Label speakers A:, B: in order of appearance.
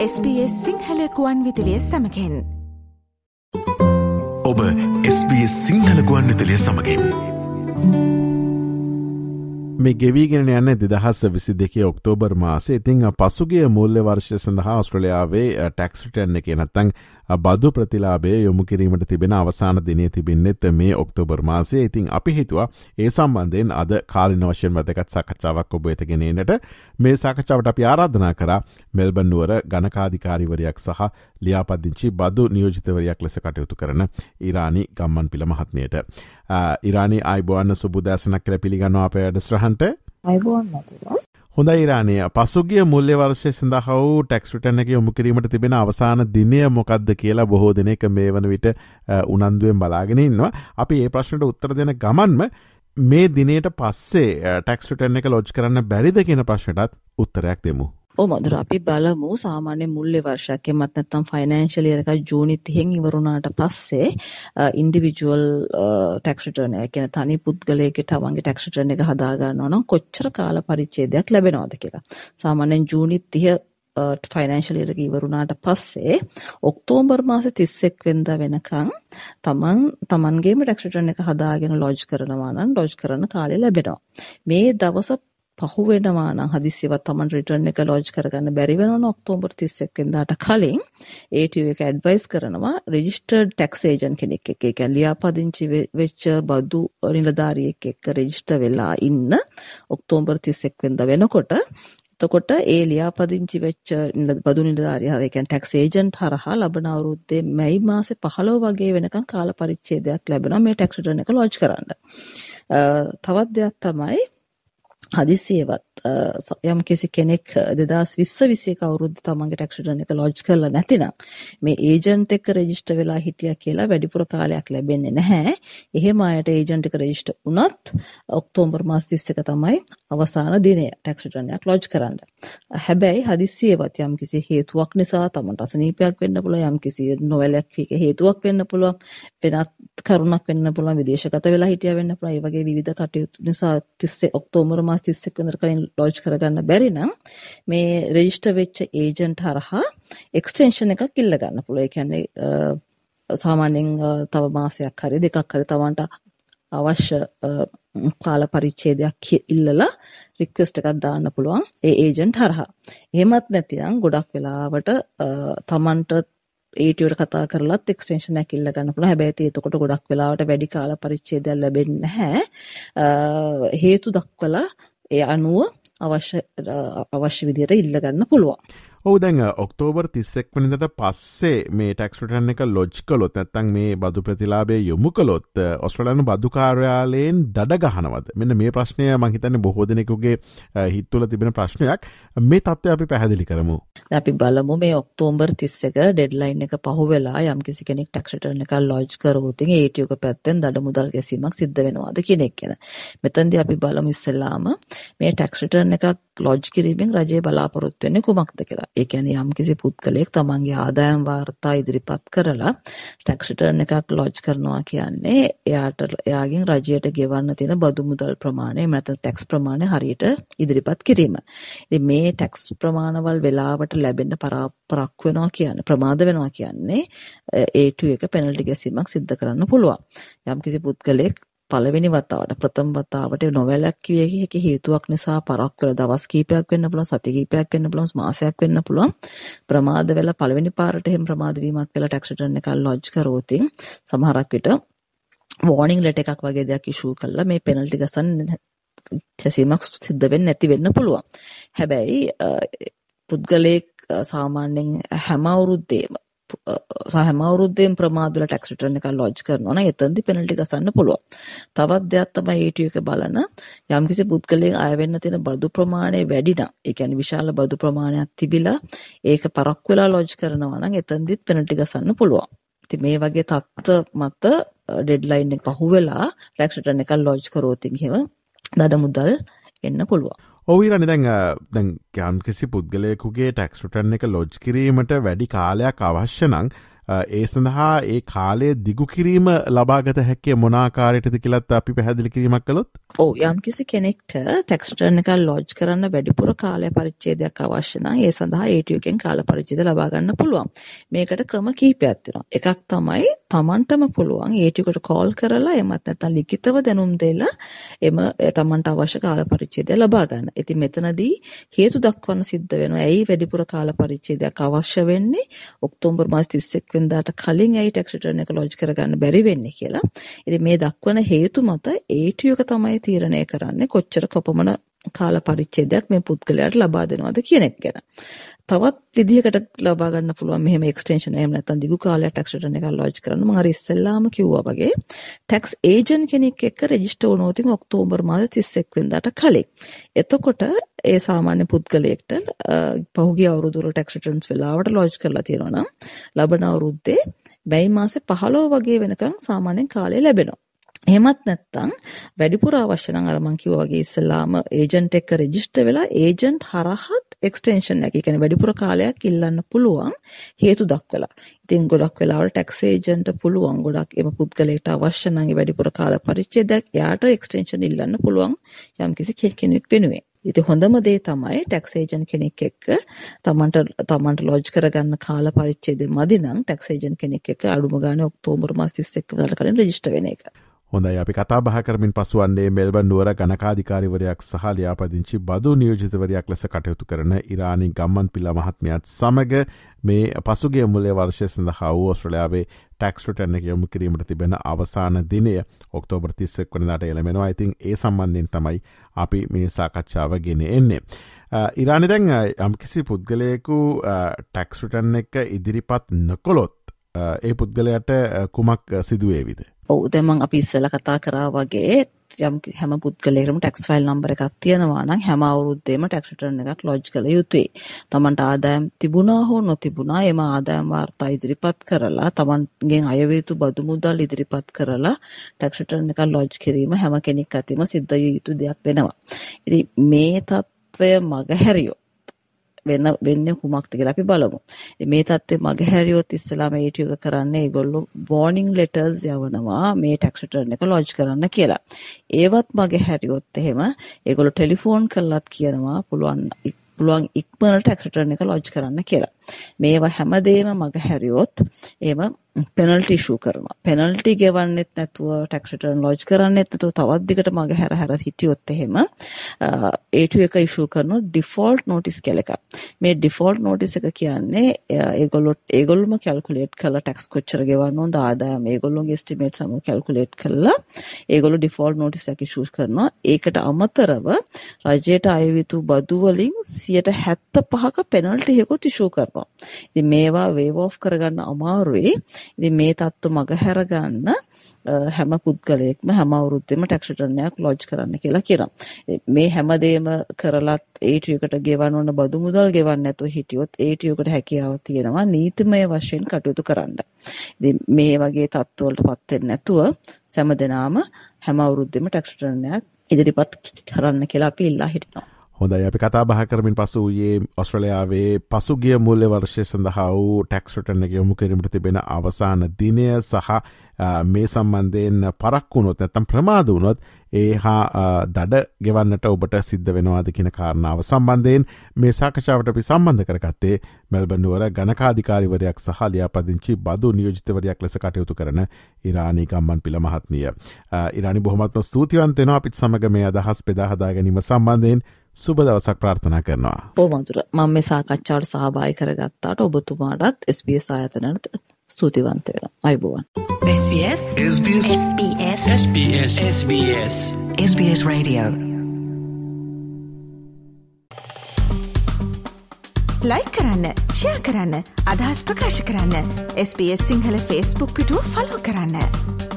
A: SBS සිංහලකුවන් විදිලිය සමකෙන්
B: ඔබ SBS සිංහලකුවන් විතලිය සමගින්.
C: මේ ගෙවීගෙන යන්න දෙදහස් විසි දෙකේ ඔක්තෝබර් මාසේ ඉතිං පසුගේ මුල්ල වර්ෂය සඳහා ඔස්ට්‍රලයාාවේ ටැක්ස්ටන්න එක නත්තං බදු ප්‍රතිලාබේ යොමු කිරීමට තිබෙන අවසාන දිනය තිබෙන්නෙත් මේ ඔක්තෝබර් මාසේ ඉතිං අපි හිතුවා ඒ සම්බන්ධයෙන් අද කාලින වශයෙන් වැදගත් සකච්ඡාවක් ඔබ ඇතගෙනනට මේ සාකච්ඡාවට අපි ආරාධනා කර මෙල්බන්නුවර ගණකාධිකාරිවරයක් සහ ලියාපදිංචි බදු නියෝජිතවරයක් ලෙස කටයුතු කරන ඉරානි ගම්මන් පිළ මහත්මයට. ඉරානි අයිබෝන්න සුබදෑසනක් කළ පිළිගන්නවා අප වැඩස්්‍රහන්ට
D: අයිබෝන් නැතුවා.
C: හොඳ ඉරානය පසුගිය මුල්ල වර්ෂය සඳහා වූ ටැක්ස්ටන එක යොමු කිරීමට තිබෙන අවසාන දිනය මොකක්ද කියලා බොහෝ දෙනෙක මේ වන විට උනන්දුවෙන් බලාගෙනන්නවා අපි ඒ ප්‍රශ්නට උත්තර දෙන ගමන්ම මේ දිනයට පස්සේ ටැක්ස්ටන එක ලෝජ් කරන්න බැරිද කියන ප්‍රශ්නටත් උත්තරයක් දෙමු.
D: ඔව් මధుර අපි බලමු සාමාන්‍ය මුල්ලේ වර්ෂයක් එමත් නැත්නම් ෆයිනෑන්ෂල් ඉයර් එකක් ජූනි 30න් ඉවරුණාට පස්සේ ඉන්ඩිවිජුවල් ටැක්ස් රිටර්න් එක කියන තනි පුද්ගලයෙකුට තමන්ගේ ටැක්ස් රිටර්න් එක හදා ගන්නවා නම් කොච්චර කාල පරිච්ඡේදයක් ලැබෙනවද කියලා. සාමාන්‍යයෙන් ජූනි 30 ෆයිනෑන්ෂල් ඉයර් එක ඉවරුණාට පස්සේ ඔක්තෝබර් මාසේ 31 වෙනිදා වෙනකන් තමන් තමන්ගේම ටැක්ස් රිටර්න් එක හදාගෙන ලොජ් කරනවා නම් ලොජ් කරන කාලය ලැබෙනවා. මේ දවස පහු වෙනවා නම් හදිසියවත් Taman රිටර්න් එක ලොජ් කරගන්න බැරි වෙනවනම් ඔක්තෝබර් 31 වෙනිදාට කලින්. ATU එක ඇඩ්වයිස් කරනවා රෙජිස්ටර්ඩ් ටැක්ස් ඒජන්ට් කෙනෙක් එක්ක. ඒ කියන්නේ ලියාපදිංචි වෙච්ච බදු නිලධාරියෙක් එක්ක රෙජිස්ටර් වෙලා ඉන්න ඔක්තෝබර් 31 වෙනිදා වෙනකොට. එතකොට ඒ ලියාපදිංචි වෙච්ච බදු නිලධාරියා ඒ කියන්නේ ටැක්ස් ඒජන්ට් හරහා ලබන අවුරුද්දේ මැයි මාසේ 15 වගේ වෙනකන් කාල පරිච්ඡේදයක් ලැබෙනවා මේ ටැක්ස් රිටර්න් එක ලොජ් කරන්න. තවත් දෙයක් තමයි හදිසියවත් යම් කිසි කෙනෙක් 2020 21 අවුරුද්ද තමන්ගේ ටැක්ස් රිටර්න් එක ලොජ් කරලා නැතිනම් මේ ඒජන්ට් එක රෙජිස්ටර් වෙලා හිටියා කියලා වැඩිපුර කාලයක් ලැබෙන්නේ නැහැ. එහෙම අයට ඒජන්ට් එක රෙජිස්ටර් වුණත් ඔක්තෝබර් මාස 31 තමයි අවසාන දිනය ටැක්ස් රිටර්න් එකක් ලොජ් කරන්න. හැබැයි හදිසියවත් යම් කිසි හේතුවක් නිසා තමන්ට අසනීපයක් වෙන්න පුළුවන් යම් කිසි නොවැලක් හේතුවක් වෙන්න පුළුවන් වෙනත් කරුණක් වෙන්න පුළුවන් විදේශගත වෙලා හිටියා වෙන්න පුළුවන් ඒ වගේ විවිධ කටයුතු නිසා 30 ඔක්තෝබර් මාස 31 වෙනිදා කලින් ලොජ් කරගන්න බැරි නම් මේ රෙජිස්ටර් වෙච්ච ඒජන්ට් හරහා එක්ස්ටෙන්ෂන් එකක් ඉල්ල ගන්න පුළුවන්. ඒ කියන්නේ සාමාන්‍යයෙන් තව මාසයක් හරි දෙකක් හරි තවන්ට අවශ්‍ය කාල පරිච්ඡේදයක් ඉල්ලලා රික්වෙස්ට් එකක් දාන්න පුළුවන් ඒ ඒජන්ට් හරහා. එහෙමත් නැතිනම් ගොඩක් වෙලාවට තමන්ට ඒටියට කතා කරලත් එක්ස්ටෙන්ෂන් එකක් ඉල්ල ගන්න පුළුවන්. හැබැයි එතකොට ගොඩක් වෙලාවට වැඩි කාල පරිච්ඡේදයක් ලැබෙන්නේ නැහැ. හේතු දක්වලා ඒ අනුව අවශ්‍ය අවශ්‍ය විදියට ඉල්ල ගන්න පුළුවන්.
C: ඔහු දැන් ඔක්තෝබර් තිස්සෙක් වනිදට පස්සේ මේ ටක්ස්ටන් එක ලොජ් කලොත් ඇත්තන් මේ බදු ප්‍රතිලාබේ යොමු කළොත් ඔස්ට්‍රලයන බදු කාර්යාලයෙන් දඩ ගහනවද මෙන්න මේ ප්‍රශ්නය මහිතන්න බොහෝ දෙනෙකුගේ හිත්තුල තිබෙන ප්‍රශ්නයක් මේ තත්ත්ව අපි පැහැදිලි කරමු.
D: අපි බලමු මේ ඔක්තෝම්බර් තිස්සක ඩෙඩ්ලයින් එක පහු වෙලා යම් කිසි කෙනෙක් ටක්ෂටරන එක ලොජ් කරෝතින් ඒටියක පැත්තෙන් දඩ මුදල් ගැසීමක් සිද්ධ වෙනවාද කෙනෙක් ගැන. මෙතන්දි අපි බලමු ඉස්සෙල්ලාම මේ ටක්ෂටරන එකක් ලොජ් කිරීමෙන් රජය බලාපොරොත්තු වෙන්නේ කුමක්ද කියලා. ඒ කියන්නේ යම්කිසි පුද්ගලයෙක් තමන්ගේ ආදායම් වාර්තා ඉදිරිපත් කරලා ටැක්ස් රිටර්න් එකක් ලොජ් කරනවා කියන්නේ එයාට එයාගෙන් රජයට ගෙවන්න තියෙන බදු මුදල් ප්‍රමාණය එහෙම නැත්නම් ටැක්ස් ප්‍රමාණය හරියට ඉදිරිපත් කිරීම. ඉතින් මේ ටැක්ස් ප්‍රමාණවල් වෙලාවට ලැබෙන්න පරාපරක් වෙනවා කියන්නේ ප්‍රමාද වෙනවා කියන්නේ A2 e එක පෙනල්ටි ගැසීමක් සිද්ධ කරන්න පුළුවන්. යම්කිසි පුද්ගලයෙක් පළවෙනි වතාවට ප්‍රථම වතාවට නොවැළැක්විය හැකි හේතුවක් නිසා පරක් වෙලා දවස් කීපයක් වෙන්න පුළුවන් සති කීපයක් වෙන්න පුළුවන් මාසයක් වෙන්න පුළුවන්. ප්‍රමාද වෙලා පළවෙනි පාරට එහෙම ප්‍රමාද වීමක් වෙලා ටැක්ස් රිටර්න් එකක් ලොජ් කරෝත් සමහරක් විට වෝනින් ලෙටර් එකක් වගේ දෙයක් ඉෂුව කළා මේ පෙනල්ටි ගසන්න කැසීමක් සිද්ධ වෙන්නේ නැති වෙන්න පුළුවන්. හැබැයි පුද්ගලයෙක් සාමාන්‍යයෙන් හැම අවුරුද්දේම සහම අවුරුද්දෙන් ප්‍රමාදවල ටැක්ස් රිටර්න් එකක් ලොජ් කරනවා නම් එතනදි පෙනල්ටි ගසන්න පුළුවන්. තවත් දෙයක් තමයි ATU එක බලන යම්කිසි පුද්ගලයෙක් අය වෙන්න තියෙන බදු ප්‍රමාණය වැඩි නම්, ඒ කියන්නේ විශාල බදු ප්‍රමාණයක් තිබිලා ඒක පරක්කු වෙලා ලොජ් කරනවා නම් එතනදිත් පෙනල්ටි ගසන්න පුළුවන්. ඉතින් මේ වගේ තත්ත්ව මත ඩෙඩ්ලයින් එක පහුවෙලා ටැක්ස් රිටර්න් එකක් ලොජ් කරොත් එහෙම දඩ මුදල් එන්න පුළුවන්.
C: ඔවිරනි දැන් දැන් යම් කිසි පුද්ගලයකුගේ ටැක්ස්ටන් එක ලොජ් කිරීමට වැඩි කාලයක් අවශ්‍ය නං ඒ සඳහා ඒ කාලය දිගු කිරීම ලබාගත හැක්කේ මොනාකාරයටද කියලත් අපි පැහැදිලි කිරීමක් කළොත්
D: ඕ යම් කිසි කෙනෙක්ට ටෙක්ස්ටර්න එක ලෝජ් කරන්න වැඩිපුර කාලය පරිච්චේදයක් අවශ්‍යන ඒ සඳහා ඒටියකෙන් කාල පරිච්චේද ලබාගන්න පුළුවන් මේකට ක්‍රම කීපයක් තියෙනවා එකක් තමයි තමන්ටම පුළුවන් ඒටියකට කෝල් කරලා එමත් නැත්නම් ලිඛිතව දැනුම් දෙලා එම තමන්ට අවශ්‍ය කාල පරිච්ඡේදය ලබා ගන්න. ඉතින් මෙතනදී හේතු දක්වන්න සිද්ධ වෙනවා. ඇයි වැඩිපුර කාල පරිච්ඡේදයක් අවශ්‍ය වෙන්නේ? ඔක්තෝබර් මාස 31 වෙනිදාට කලින් ඇයි ටැක්ස් රිටර්න් එක ලොජ් කරගන්න බැරි වෙන්නේ කියලා. ඉතින් මේ දක්වන හේතු මත ATU එක තමයි තීරණය කරන්නේ කොච්චර කොපමණ කාල පරිච්ඡේදයක් මේ පුද්ගලයාට ලබා දෙනවද කියන එක ගැන. තවත් විදිහකට ලබා ගන්න පුළුවන් මෙහෙම එක්ස්ටෙන්ෂන් එහෙම නැත්නම් දිගු කාලයක් ටැක්ස් රිටර්න් එකක් ලොජ් කරන්න මම අර ඉස්සෙල්ලාම කිව්වා වගේ ටැක්ස් ඒජන්ට් කෙනෙක් එක්ක රෙජිස්ටර් වුණොත් ඔක්තෝබර් මාස 31 වෙනිදාට කලින්. එතකොට ඒ සාමාන්‍ය පුද්ගලයෙක්ට පහුගිය අවුරුදු වල ටැක්ස් රිටර්න්ස් වෙලාවට ලොජ් කරලා තියෙනවා නම් ලබන අවුරුද්දේ බැයි මාසේ 15 වගේ වෙනකන් සාමාන්‍යයෙන් කාලය ලැබෙනවා. එහෙමත් නැත්නම් වැඩිපුර අවශ්‍ය නම් අර මං කිව්වා වගේ ඉස්සලාම ඒජන්ට් එක්ක රෙජිස්ටර් වෙලා ඒජන්ට් හරහත් එක්ස්ටෙන්ෂන් එක. ඒ කියන්නේ වැඩිපුර කාලයක් ඉල්ලන්න පුළුවන් හේතු දක්වලා. ඉතින් ගොඩක් වෙලාවට ටැක්ස් ඒජන්ට් පුළුවන් ගොඩක් එම පුද්ගලයාට අවශ්‍ය නම් වැඩිපුර කාල පරිච්ඡේදයක් එයාට එක්ස්ටෙන්ෂන් ඉල්ලන්න පුළුවන් යම්කිසි කෙනෙක් වෙනුවෙන්. ඉතින් හොඳම දේ තමයි ටැක්ස් ඒජන්ට් කෙනෙක් එක්ක තමන්ට තමන්ට ලොජ් කරගන්න කාල පරිච්ඡේදය මදි නම් ටැක්ස් ඒජන්ට් කෙනෙක් එක්ක අඩුම ගානේ ඔක්තෝබර් මාස 31 වෙනිදා කලින් රෙජිස්ටර් වෙන එක.
C: හොඳයි අපි කතා බහ කරමින් පසුවන්නේ මෙල්බන් නුවර ගණකාධිකාරිවරයක් සහ ලියාපදිංචි බදු නියෝජිතවරයක් ලෙස කටයුතු කරන ඉරානි ගම්මන් පිල්ල මහත්මයත් සමග මේ පසුගේ මුල්ලේ වර්ෂය සඳහා වූ ඔස්ට්‍රලයාාවේ ටක්ස්ටන එක යොමු කිරීමට තිබෙන අවසාන දිනය ඔක්තෝබර් තිස්සෙක් වනදාට එළමෙනවා ඉතින් ඒ සම්බන්ධයෙන් තමයි අපි මේ සාකච්ඡාව ගෙන එන්නේ. ඉරානි දැන් යම්කිසි පුද්ගලයකු ටැක්ස්ටන් එක ඉදිරිපත් නොකොළොත් ඒ පුද්ගලයට කුමක් සිදුවේවිද.
D: ඔව් දැන් මම අපි ඉස්සෙල්ලා කතා කරා වගේ යම් හැම පුද්ගලයෙකුටම ටැක්ස් ෆයිල් නම්බර් එකක් තියෙනවා නම් හැම අවුරුද්දේම ටැක්ස් රිටර්න් එකක් ලොජ් කළ යුතුයි. Tamanට ආදායම් තිබුණා හෝ නොතිබුණා එම ආදායම් වාර්තා ඉදිරිපත් කරලා Tamanගෙන් අයව යුතු බදු මුදල් ඉදිරිපත් කරලා ටැක්ස් රිටර්න් එකක් ලොජ් කිරීම හැම කෙනෙක් අතින්ම සිද්ධ යුතු දෙයක් වෙනවා. ඉතින් මේ తත්වය මගහැරියොත් වෙන වෙන්නේ කුමක්ද කියලා අපි බලමු. මේ தත්ත්වය මගහැරියොත් ඉස්සලාම ATU එක කරන්නේ ඒගොල්ලෝ warning letters යවනවා මේ tax return එක lodge කරන්න කියලා. ඒවත් මගහැරියොත් එහෙම ඒගොල්ලෝ ටෙලිෆෝන් කරලත් කියනවා පුළුවන් පුළුවන් ඉක්මනට tax return එක lodge කරන්න කියලා. මේවා හැමදේම මගහැරියොත් එහෙම පෙනල්ටි ෂූ කරනවා. පෙනල්ටි ගෙවන්නෙත් නැතුව ටැක්ස් රිටර්න් ලොජ් කරන්නෙත් නැතුව තවත් දිගට මග හැර හැර හිටියොත් එහෙම A2 එක ඉෂුව කරන ඩිෆෝල්ට් නොටිස් කියලා එකක්. මේ ඩිෆෝල්ට් නොටිස් එක කියන්නේ ඒගොල්ලොත් ඒගොල්ලොම කැල්කියුලේට් කරලා ටැක්ස් කොච්චර ගෙවන්න ඕනද ආදායම ඒගොල්ලොන්ගේ එස්ටිමේට් සමග කැල්කියුලේට් කරලා ඒගොල්ලෝ ඩිෆෝල්ට් නොටිස් එකක් ඉෂුව කරනවා. ඒකට අමතරව රජයට අය විතු බදු වලින් 75ක පෙනල්ටි එකකුත් ඉෂුව කරනවා. ඉතින් මේවා වේව් ඔෆ් කරගන්න අමාරුයි. ඉතින් මේ තත්ත්ව මගහැර ගන්න හැම පුද්ගලයෙක්ම හැම අවුරුද්දෙම ටැක්ස් රිටර්න් එකක් ලොජ් කරන්න කියලා කියනවා. මේ හැමදේම කරලත් ATU එකට ගෙවන්න ඕන බදු මුදල් ගෙවන්න නැතුව හිටියොත් ATU එකට හැකියාව තියෙනවා නීතිමය වශයෙන් කටයුතු කරන්න. ඉතින් මේ වගේ තත්ත්වවලට පත් වෙන්නේ නැතුව සෑම හැම අවුරුද්දෙම ටැක්ස් රිටර්න් එකක් ඉදිරිපත් කරන්න කියලා අපි ඉල්ලා හිටිනවා.
C: හොඳයි අපි කතා බහ කරමින් පසු වයේ ඔස්ට්‍රලයාාවේ පසුගිය මුල්ල වර්ෂය සඳහා වූ ටැක්ස්ටන එක යොමු කිරීමට තිබෙන අවසාන දිනය සහ මේ සම්බන්ධයෙන් පරක්වුණොත් ඇතම් ප්‍රමාද වුණොත් ඒ හා දඩ ගෙවන්නට ඔබට සිද්ධ වෙනවාද කියන කාරණාව සම්බන්ධයෙන් මේ සාකෂාවට අපි සම්බන්ධ කරගත්තේ මෙල්බන්නුවර ගණකාධිකාරිවරයක් සහ ලියාපදිංචි බදු නියෝජිතවරයක් ලෙස කටයුතු කරන ඉරානී ගම්මන් පිළ මහත්නිය. ඉරානි බොහොමත්ම ස්තුතිවන්තෙනවා අපිත් සමග මේ අදහස් පෙදාහදා ගැනීම සම්බන්ධයෙන් සුබ දවසක් ප්‍රාර්ථනා කරනවා.
D: ඕමතුර මම මේ සාකච්ඡාවට සහභාගී කරගත්තාට ඔබතුමාටත් SBS ආයතනයට ස්තුතිවන්ත වෙනවා. අයබෝවන්.
A: SBS SBS SBS SBS SBS SBS Radio ලයි කරන්න ෂයා කරන්න අදහස් ප්‍රකාශ කරන්න SBS සිංහල ෆස්බුක් පිටුව ෆලෝ කරන්න.